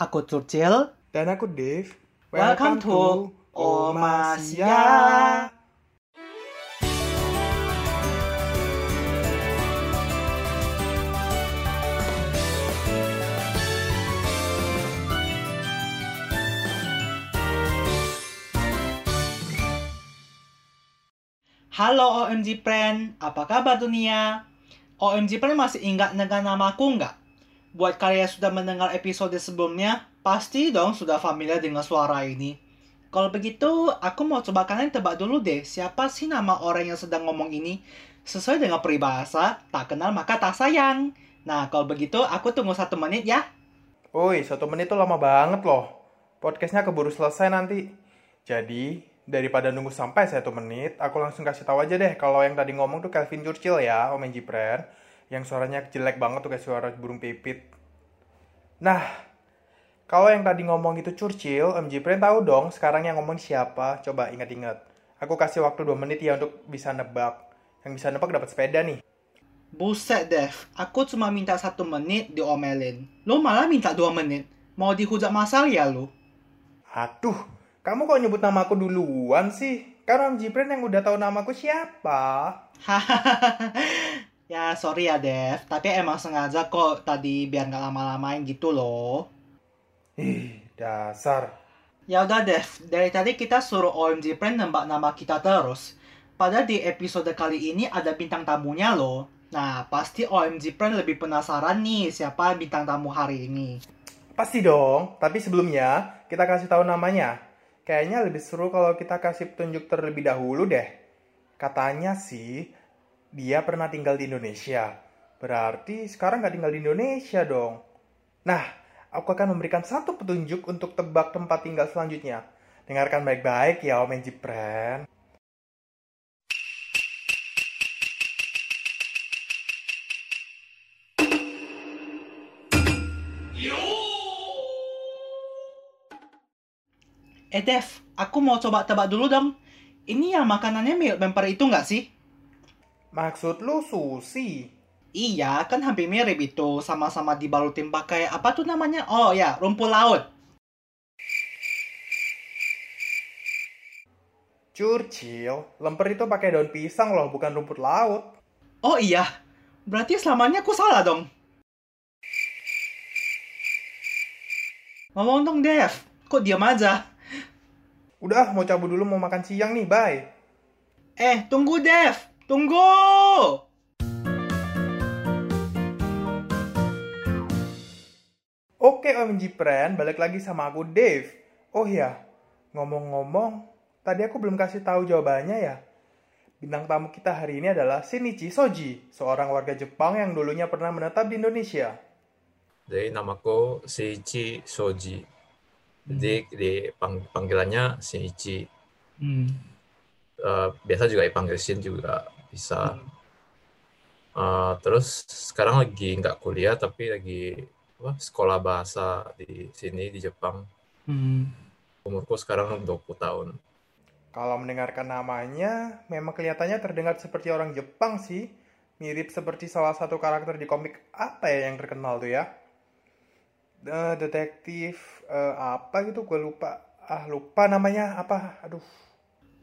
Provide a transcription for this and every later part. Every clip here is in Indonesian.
Aku Churchill. Dan aku Dave. Welcome to Omasia. Halo OMG Friend, apa kabar dunia? OMG Friend masih ingat dengan namaku nggak? Buat kalian yang sudah mendengar episode sebelumnya, pasti dong sudah familiar dengan suara ini. Kalau begitu, aku mau coba kalian tebak dulu deh, siapa sih nama orang yang sedang ngomong ini? Sesuai dengan peribahasa, tak kenal maka tak sayang. Nah, kalau begitu, aku tunggu satu menit ya. Woi, satu menit tuh lama banget loh. Podcastnya keburu selesai nanti. Jadi, daripada nunggu sampai satu menit, aku langsung kasih tahu aja deh kalau yang tadi ngomong tuh Calvin Churchill ya, Om Pren. Yang suaranya jelek banget tuh kayak suara burung pipit. Nah, kalau yang tadi ngomong itu Churchill, Om Jipren tahu dong sekarang yang ngomong siapa? Coba ingat-ingat. Aku kasih waktu 2 menit ya untuk bisa nebak. Yang bisa nebak dapat sepeda nih. Buset, Dev. Aku cuma minta satu menit diomelin. Lo malah minta dua menit. Mau dihujat masal ya lo? Aduh, kamu kok nyebut nama aku duluan sih? Kan Om Jipren yang udah tahu namaku siapa? ya, sorry ya, Dev. Tapi emang sengaja kok tadi biar nggak lama-lamain gitu loh. Ih, dasar. Ya udah, Dev. Dari tadi kita suruh OMG Friend nembak nama kita terus. Padahal di episode kali ini ada bintang tamunya loh. Nah, pasti OMG Friend lebih penasaran nih siapa bintang tamu hari ini. Pasti dong, tapi sebelumnya kita kasih tahu namanya. Kayaknya lebih seru kalau kita kasih petunjuk terlebih dahulu deh. Katanya sih, dia pernah tinggal di Indonesia. Berarti sekarang nggak tinggal di Indonesia dong. Nah, aku akan memberikan satu petunjuk untuk tebak tempat tinggal selanjutnya. Dengarkan baik-baik ya Om Jipren. Eh Dev, aku mau coba tebak dulu dong. Ini yang makanannya mirip bumper itu nggak sih? Maksud lu sushi? Iya, kan hampir mirip itu. Sama-sama dibalutin pakai apa tuh namanya? Oh ya, rumput laut. Churchill, lemper itu pakai daun pisang loh, bukan rumput laut. Oh iya, berarti selamanya aku salah dong. Ngomong dong, Dev. Kok diam aja? Udah, mau cabut dulu mau makan siang nih, bye. Eh, tunggu, Dev. Tunggu! Oke Om Jipren, balik lagi sama aku Dave. Oh ya, ngomong-ngomong, tadi aku belum kasih tahu jawabannya ya. Bintang tamu kita hari ini adalah Shinichi Soji, seorang warga Jepang yang dulunya pernah menetap di Indonesia. Jadi namaku Shinichi Soji. Jadi di pang- panggilannya Shinichi. Hmm. Eh, biasa juga dipanggil Shin juga bisa. Eh, terus sekarang lagi nggak kuliah tapi lagi apa, sekolah bahasa di sini di Jepang. Hmm. Umurku sekarang 20 tahun. Kalau mendengarkan namanya, memang kelihatannya terdengar seperti orang Jepang sih. Mirip seperti salah satu karakter di komik apa ya yang terkenal tuh ya? Eh, detektif eh, apa gitu gue lupa. Ah lupa namanya apa? Aduh.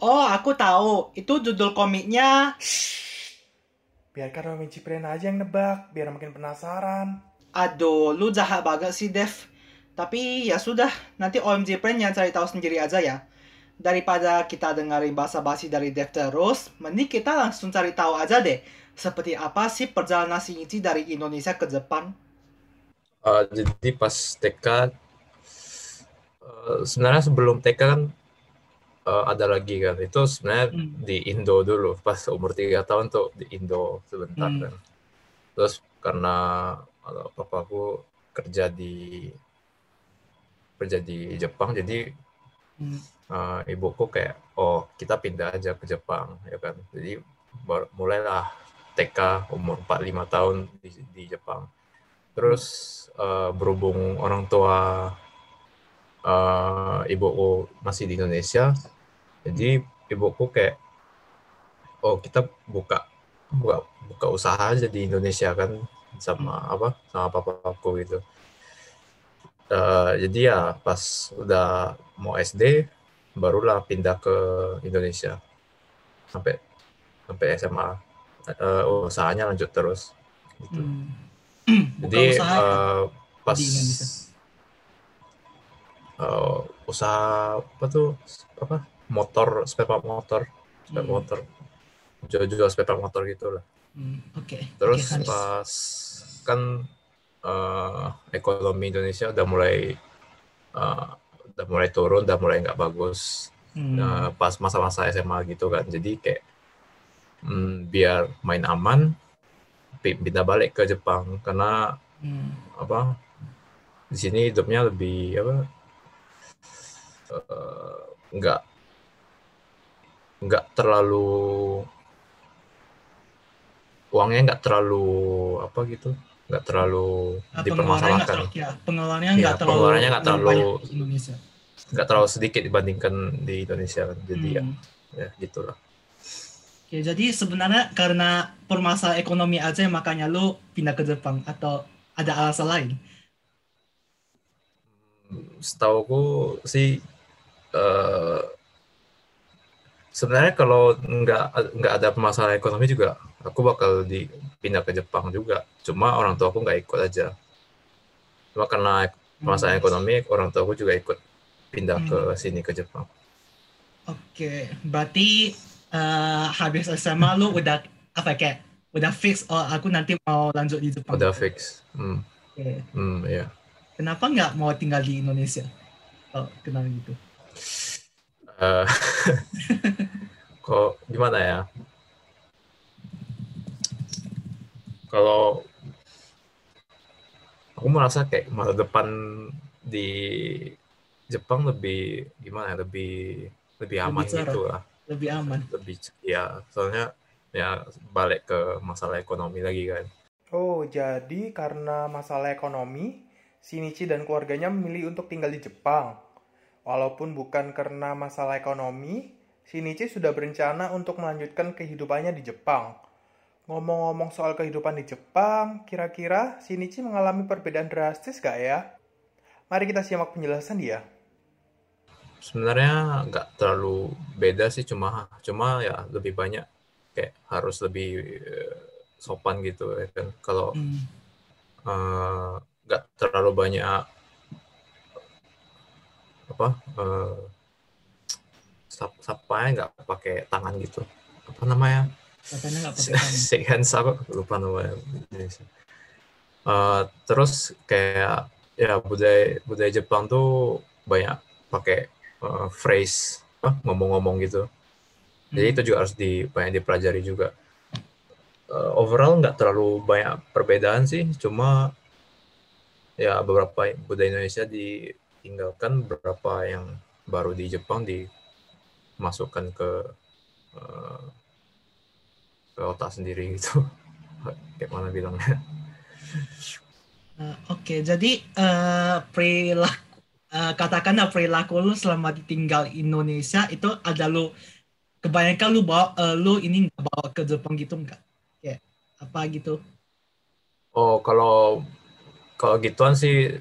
Oh, aku tahu. Itu judul komiknya. Biarkan Om Jipren aja yang nebak, biar makin penasaran. Aduh, lu jahat banget sih, Dev. Tapi ya sudah, nanti OMG Friend yang cari tahu sendiri aja ya. Daripada kita dengerin basa-basi dari Dev terus, mending kita langsung cari tahu aja deh. Seperti apa sih perjalanan Shinichi dari Indonesia ke Jepang? Eh, jadi pas TK, eh, sebenarnya sebelum TK kan eh, ada lagi kan. Itu sebenarnya Hmm. di Indo dulu. Pas umur tiga tahun tuh di Indo sebentar Hmm. kan. Terus karena eh, papaku kerja di kerja di Jepang, jadi Hmm. eh, ibuku kayak, oh kita pindah aja ke Jepang, ya kan. Jadi mulailah TK umur 4-5 tahun di, di Jepang. Terus eh, berhubung orang tua eh, ibuku masih di Indonesia, jadi ibuku kayak, oh kita buka buka buka usaha aja di Indonesia kan sama apa sama papaku gitu. eh, jadi ya pas udah mau SD barulah pindah ke Indonesia sampai sampai SMA Eh, usahanya lanjut terus gitu. Hmm. Buka Jadi usaha eh, pas di Indonesia. Eh, usaha apa tuh apa motor spare part motor spare Hmm. motor jual-jual spare part motor gitu lah. Hmm, Oke. Terus Haris. pas kan eh, ekonomi Indonesia udah mulai eh, udah mulai turun, udah mulai nggak bagus. Hmm. Nah, pas masa-masa SMA gitu kan. Jadi kayak mm, biar main aman, pi- pindah balik ke Jepang karena Hmm. apa di sini hidupnya lebih apa eh, nggak nggak terlalu uangnya nggak terlalu apa gitu nggak terlalu Ah, pengeluarannya nggak dipermasalahkan terlalu, ya, pengeluarannya Iya, nggak terlalu, pengeluarannya nggak terlalu- Indonesia. nggak terlalu sedikit dibandingkan di Indonesia kan jadi ya, Hmm. ya gitulah Oke, jadi sebenarnya karena permasalahan ekonomi aja makanya lu pindah ke Jepang atau ada alasan lain? setauku sih eh sebenarnya kalau nggak nggak ada masalah ekonomi juga aku bakal dipindah ke Jepang juga cuma orang tua aku nggak ikut aja cuma karena masalah Hmm. ekonomi orang tua aku juga ikut pindah ke sini ke Jepang Oke, berarti eh, habis SMA lu udah apa ya, kayak udah fix oh aku nanti mau lanjut di Jepang. udah fix hmm, Oke. hmm ya Kenapa nggak mau tinggal di Indonesia? Oh, kenal gitu. Eh, kok gimana ya kalau aku merasa kayak masa depan di Jepang lebih gimana ya lebih lebih aman cerah. gitu lah Lebih aman. lebih ya soalnya ya balik ke masalah ekonomi lagi kan Oh, jadi karena masalah ekonomi, Shinichi dan keluarganya memilih untuk tinggal di Jepang. Walaupun bukan karena masalah ekonomi, Shinichi sudah berencana untuk melanjutkan kehidupannya di Jepang. Ngomong-ngomong soal kehidupan di Jepang, kira-kira Shinichi mengalami perbedaan drastis gak ya? Mari kita simak penjelasan dia. sebenarnya nggak terlalu beda sih cuma cuma ya lebih banyak kayak harus lebih eh, sopan gitu ya kan kalau Hmm. eh, nggak terlalu banyak apa eh, sap sapanya nggak pakai tangan gitu. Apa namanya? Shake hands apa lupa namanya. Eh, terus kayak ya budaya budaya Jepang tuh banyak pakai eh, phrase apa, ngomong-ngomong gitu. Jadi Hmm. itu juga harus di banyak dipelajari juga. Eh, overall nggak terlalu banyak perbedaan sih. Cuma ya beberapa budaya Indonesia ditinggalkan beberapa yang baru di Jepang dimasukkan ke eh, ke otak sendiri gitu kayak mana bilangnya Eh, Oke, jadi eh, perilaku eh, katakanlah perilaku lu selama ditinggal Indonesia itu ada lu kebanyakan lu bawa eh, lu ini nggak bawa ke Jepang gitu nggak? Kayak apa gitu? oh kalau kalau gituan sih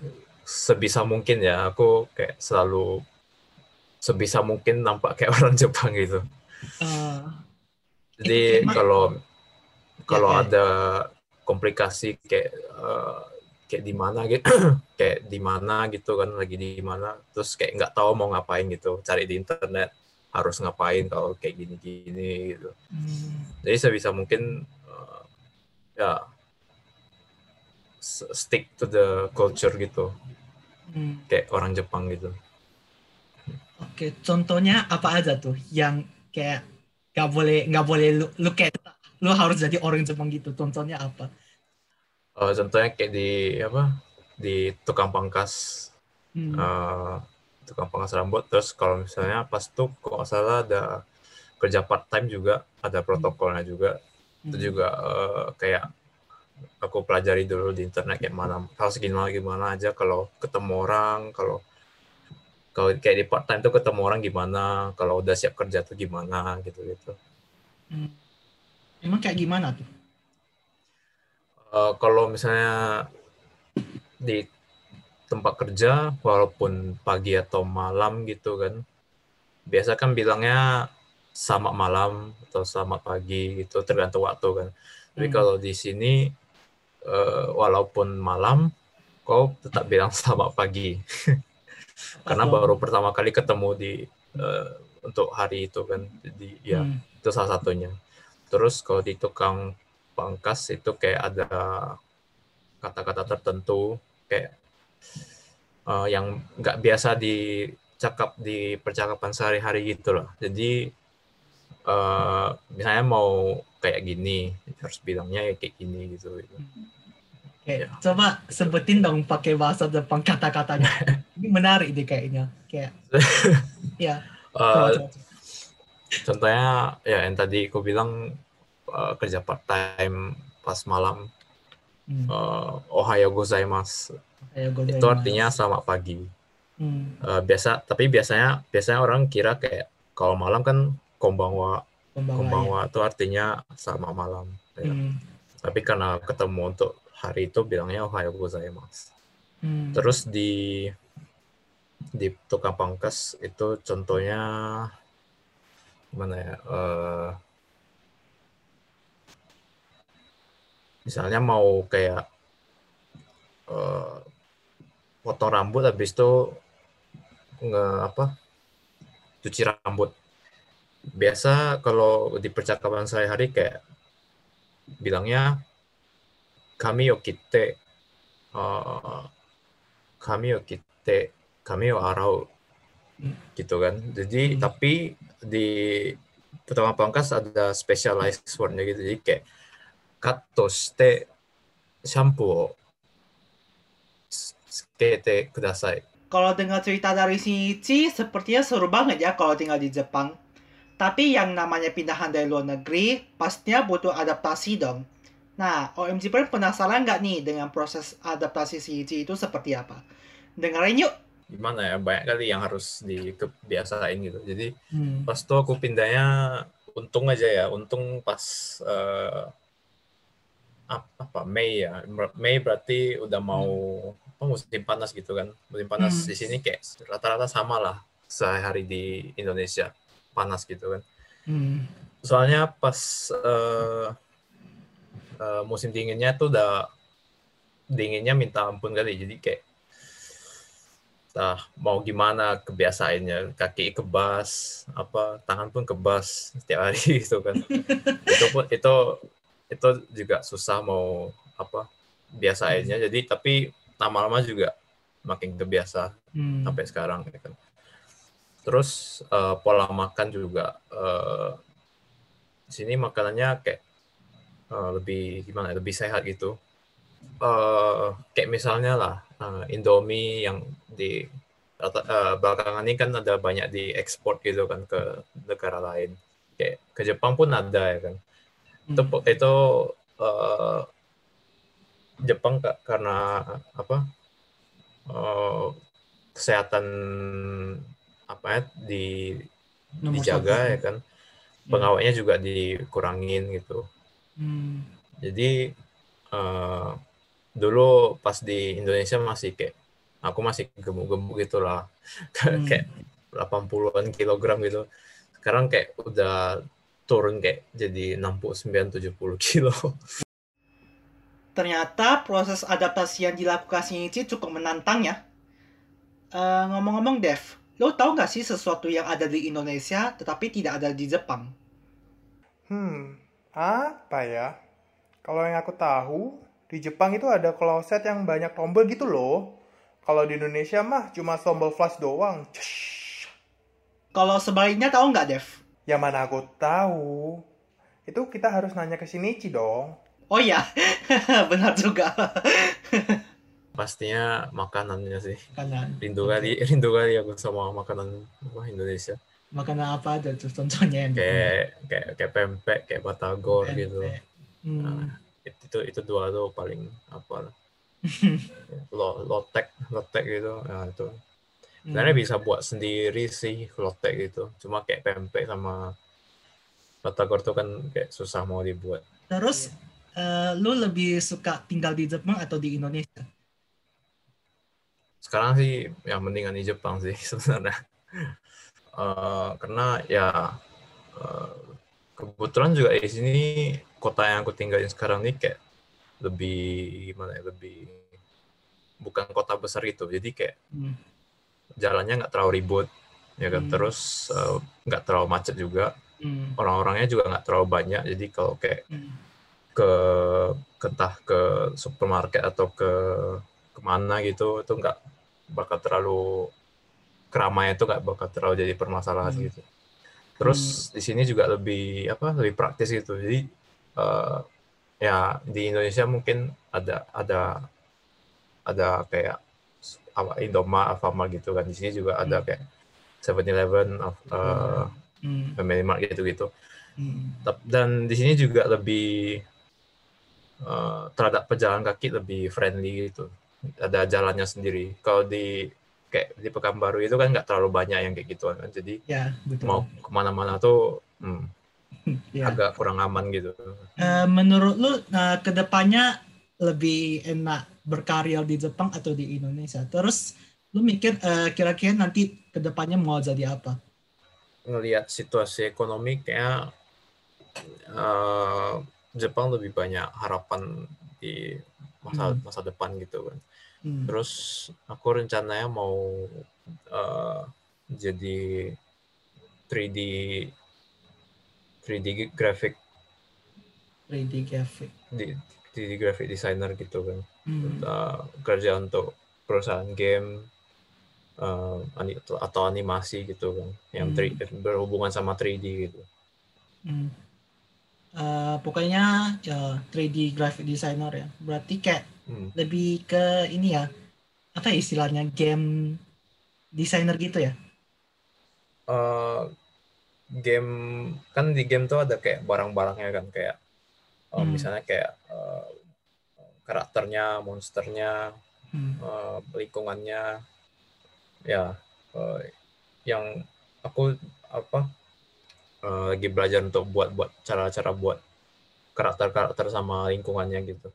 sebisa mungkin ya aku kayak selalu sebisa mungkin nampak kayak orang Jepang gitu Eh, Jadi kalau kalau ya. ada komplikasi kayak eh, kayak di mana gitu, kayak di mana gitu kan lagi di mana, terus kayak nggak tahu mau ngapain gitu, cari di internet harus ngapain kalau kayak gini-gini gitu. hmm, Jadi sebisa mungkin eh, ya stick to the culture gitu, hmm. kayak orang Jepang gitu. Oke, contohnya apa aja tuh yang kayak nggak boleh nggak boleh lu, lu kayak lu harus jadi orang Jepang gitu. Contohnya apa? Eh, contohnya kayak di apa di tukang pangkas Hmm. eh, tukang pangkas rambut terus kalau misalnya pas tuh kok salah ada kerja part time juga ada protokolnya juga itu Hmm. juga eh, kayak aku pelajari dulu di internet kayak mana harus gimana gimana aja kalau ketemu orang kalau kalau kayak di part time tuh ketemu orang gimana kalau udah siap kerja tuh gimana gitu gitu Hmm. Emang kayak gimana tuh? Eh, kalau misalnya di tempat kerja walaupun pagi atau malam gitu kan biasa kan bilangnya sama malam atau sama pagi gitu tergantung waktu kan tapi Hmm. kalau di sini eh, walaupun malam kau tetap bilang selamat pagi. Karena baru pertama kali ketemu di eh, untuk hari itu kan jadi ya Hmm. itu salah satunya. Terus kalau di tukang pangkas itu kayak ada kata-kata tertentu kayak eh, yang nggak biasa dicakap di percakapan sehari-hari gitu loh. Jadi eh, misalnya mau kayak gini harus bilangnya ya kayak gini gitu, gitu. Oke, coba sebutin dong pakai bahasa Jepang kata-katanya. Ini menarik deh kayaknya. Kayak, ya. Coba, coba, coba. contohnya ya yang tadi aku bilang eh, kerja part time pas malam Hmm. eh, ohayo gozaimasu Ayo, gozaimasu. itu artinya selamat pagi Hmm. Eh, biasa tapi biasanya biasanya orang kira kayak kalau malam kan konbanwa Pembawa, konbanwa itu artinya selamat malam ya. Ya. Hmm. tapi karena ketemu untuk hari itu bilangnya ohayo gozaimasu Hmm. terus di di tukang pangkas itu contohnya gimana ya eh, misalnya mau kayak eh, potong rambut habis itu nge apa cuci rambut biasa kalau di percakapan sehari-hari kayak bilangnya kami yo kite eh, kami yo kite kami yo arau Hmm. gitu kan jadi Hmm. tapi di pertama pangkas ada specialized wordnya gitu jadi kayak cut to shite shampoo o tsukete kudasai Kalau dengar cerita dari Shinichi, sepertinya seru banget ya kalau tinggal di Jepang. Tapi yang namanya pindahan dari luar negeri, pastinya butuh adaptasi dong. Nah, OMG Prime penasaran nggak nih dengan proses adaptasi Shinichi itu seperti apa? Dengerin yuk! gimana ya banyak kali yang harus dikebiasain gitu jadi Hmm. pas tuh aku pindahnya untung aja ya untung pas ap- apa Mei ya Mei berarti udah mau apa, musim panas gitu kan musim panas Hmm. di sini kayak rata-rata sama lah sehari di Indonesia panas gitu kan Hmm. soalnya pas eh, eh, musim dinginnya tuh udah dinginnya minta ampun kali jadi kayak Nah, mau gimana kebiasaannya kaki kebas apa tangan pun kebas setiap hari gitu kan itu pun itu itu juga susah mau apa biasainnya jadi tapi lama-lama juga makin kebiasa Hmm. sampai sekarang ya kan. Terus eh, pola makan juga di sini makanannya kayak eh, lebih gimana? ya, Lebih sehat gitu. Eh, kayak misalnya lah eh, Indomie yang di eh, belakangan ini kan ada banyak diekspor gitu kan ke negara lain. Kayak ke Jepang pun ada ya kan. Itu Hmm. itu eh, Jepang ka- karena apa? eh, kesehatan apa ya di Nomor dijaga satu. ya kan pengawetnya juga dikurangin gitu Hmm. jadi eh, dulu pas di Indonesia masih kayak aku masih gemuk-gemuk gitu lah Hmm. kayak 80-an kilogram gitu sekarang kayak udah turun kayak jadi 69-70 kilo Ternyata proses adaptasi yang dilakukan Shinichi cukup menantang ya. Eh, ngomong-ngomong Dev, lo tau nggak sih sesuatu yang ada di Indonesia tetapi tidak ada di Jepang? Hmm, apa ya? Kalau yang aku tahu, di Jepang itu ada kloset yang banyak tombol gitu loh. Kalau di Indonesia mah cuma tombol flash doang. Kalau sebaliknya tahu nggak Dev? Ya mana aku tahu. Itu kita harus nanya ke Shinichi dong. Oh iya, benar juga. pastinya makanannya sih. Makanan. rindu kali rindu kali aku sama makanan apa Indonesia. Makanan apa aja tuh contohnya yang kayak kayak kayak pempek kayak batagor gitu. Hmm. Nah, itu itu dua tuh paling apa lah. Lo lotek lotek gitu. Nah itu. Sebenarnya Hmm. bisa buat sendiri sih lotek gitu. Cuma kayak pempek sama batagor tuh kan kayak susah mau dibuat. Terus, eh, lu lebih suka tinggal di Jepang atau di Indonesia? Sekarang sih yang mendingan di Jepang sih sebenarnya. Eh, karena ya eh, kebetulan juga di sini kota yang aku tinggalin sekarang ini kayak lebih gimana ya lebih bukan kota besar gitu jadi kayak Hmm. jalannya nggak terlalu ribut ya kan Hmm. terus eh, nggak terlalu macet juga Hmm. orang-orangnya juga nggak terlalu banyak jadi kalau kayak Hmm. ke ke entah ke supermarket atau ke ke mana gitu itu nggak bakal terlalu keramaian itu nggak bakal terlalu jadi permasalahan Hmm. gitu terus di sini juga lebih apa lebih praktis gitu jadi eh, ya di Indonesia mungkin ada ada ada kayak apa Indomart, Alfamart gitu kan di sini juga ada Hmm. kayak 7-Eleven, uh, Hmm. Family Mart gitu-gitu Hmm. Dan di sini juga lebih eh, terhadap pejalan kaki lebih friendly gitu ada jalannya sendiri kalau di kayak di Pekanbaru itu kan nggak terlalu banyak yang kayak gituan kan jadi Ya, betul. mau ke mana-mana tuh hmm, Ya. agak kurang aman gitu Eh, menurut lu eh, ke depannya lebih enak berkarya di Jepang atau di Indonesia? Terus lu mikir eh, kira-kira nanti ke depannya mau jadi apa? ngelihat situasi ekonomi kayak eh, Jepang lebih banyak harapan di masa Hmm. masa depan gitu kan Hmm. Terus aku rencananya mau eh, jadi 3D 3D graphic 3D graphic. di 3D graphic designer gitu kan. Hmm. Eh, kerja untuk perusahaan game ani- atau animasi gitu kan yang Hmm. 3D berhubungan sama 3D gitu. Hmm. Eh, pokoknya ya 3D graphic designer ya. Berarti kayak Hmm. lebih ke ini ya. Apa ya istilahnya game designer gitu ya? Eh, game kan di game tuh ada kayak barang-barangnya kan kayak eh, Hmm. misalnya kayak eh, karakternya, monsternya, Hmm. eh, lingkungannya ya eh, yang aku apa eh, lagi belajar untuk buat buat cara-cara buat karakter-karakter sama lingkungannya gitu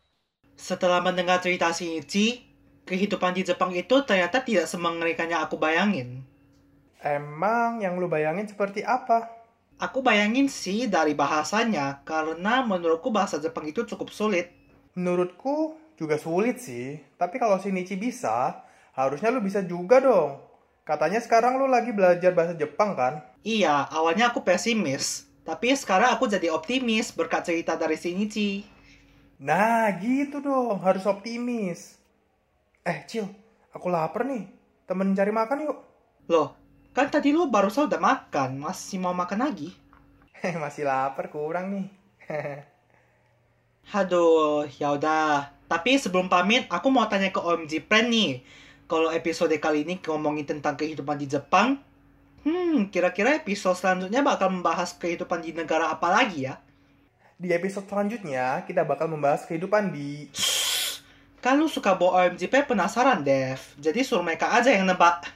Setelah mendengar cerita Shinichi, kehidupan di Jepang itu ternyata tidak semengerikan yang aku bayangin. Emang yang lu bayangin seperti apa? Aku bayangin sih dari bahasanya, karena menurutku bahasa Jepang itu cukup sulit. Menurutku juga sulit sih. Tapi kalau Shinichi bisa, harusnya lu bisa juga dong. Katanya sekarang lu lagi belajar bahasa Jepang kan? Iya, awalnya aku pesimis, tapi sekarang aku jadi optimis berkat cerita dari Shinichi. Nah, gitu dong. Harus optimis. Eh, Cil. Aku lapar nih. Temen cari makan yuk. Loh, kan tadi lo barusan udah makan, masih mau makan lagi? Masih lapar, kurang nih. Aduh, ya udah. Tapi sebelum pamit, aku mau tanya ke OMG Friend nih. Kalau episode kali ini ngomongin tentang kehidupan di Jepang, hmm, kira-kira episode selanjutnya bakal membahas kehidupan di negara apa lagi ya? Di episode selanjutnya, kita bakal membahas kehidupan di... Kan lu suka bawa OMGP penasaran, Dev. Jadi suruh mereka aja yang nebak.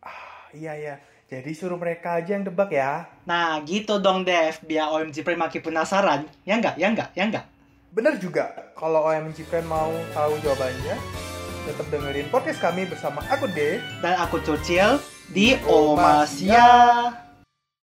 Ah, iya, iya. Jadi suruh mereka aja yang debak ya. Nah, gitu dong, Dev. Biar OMGP makin penasaran. Ya enggak, ya enggak, ya enggak. Bener juga, kalau OMG Friend mau tahu jawabannya, tetap dengerin podcast kami bersama aku Dave. Dan aku Cucil di Omasia.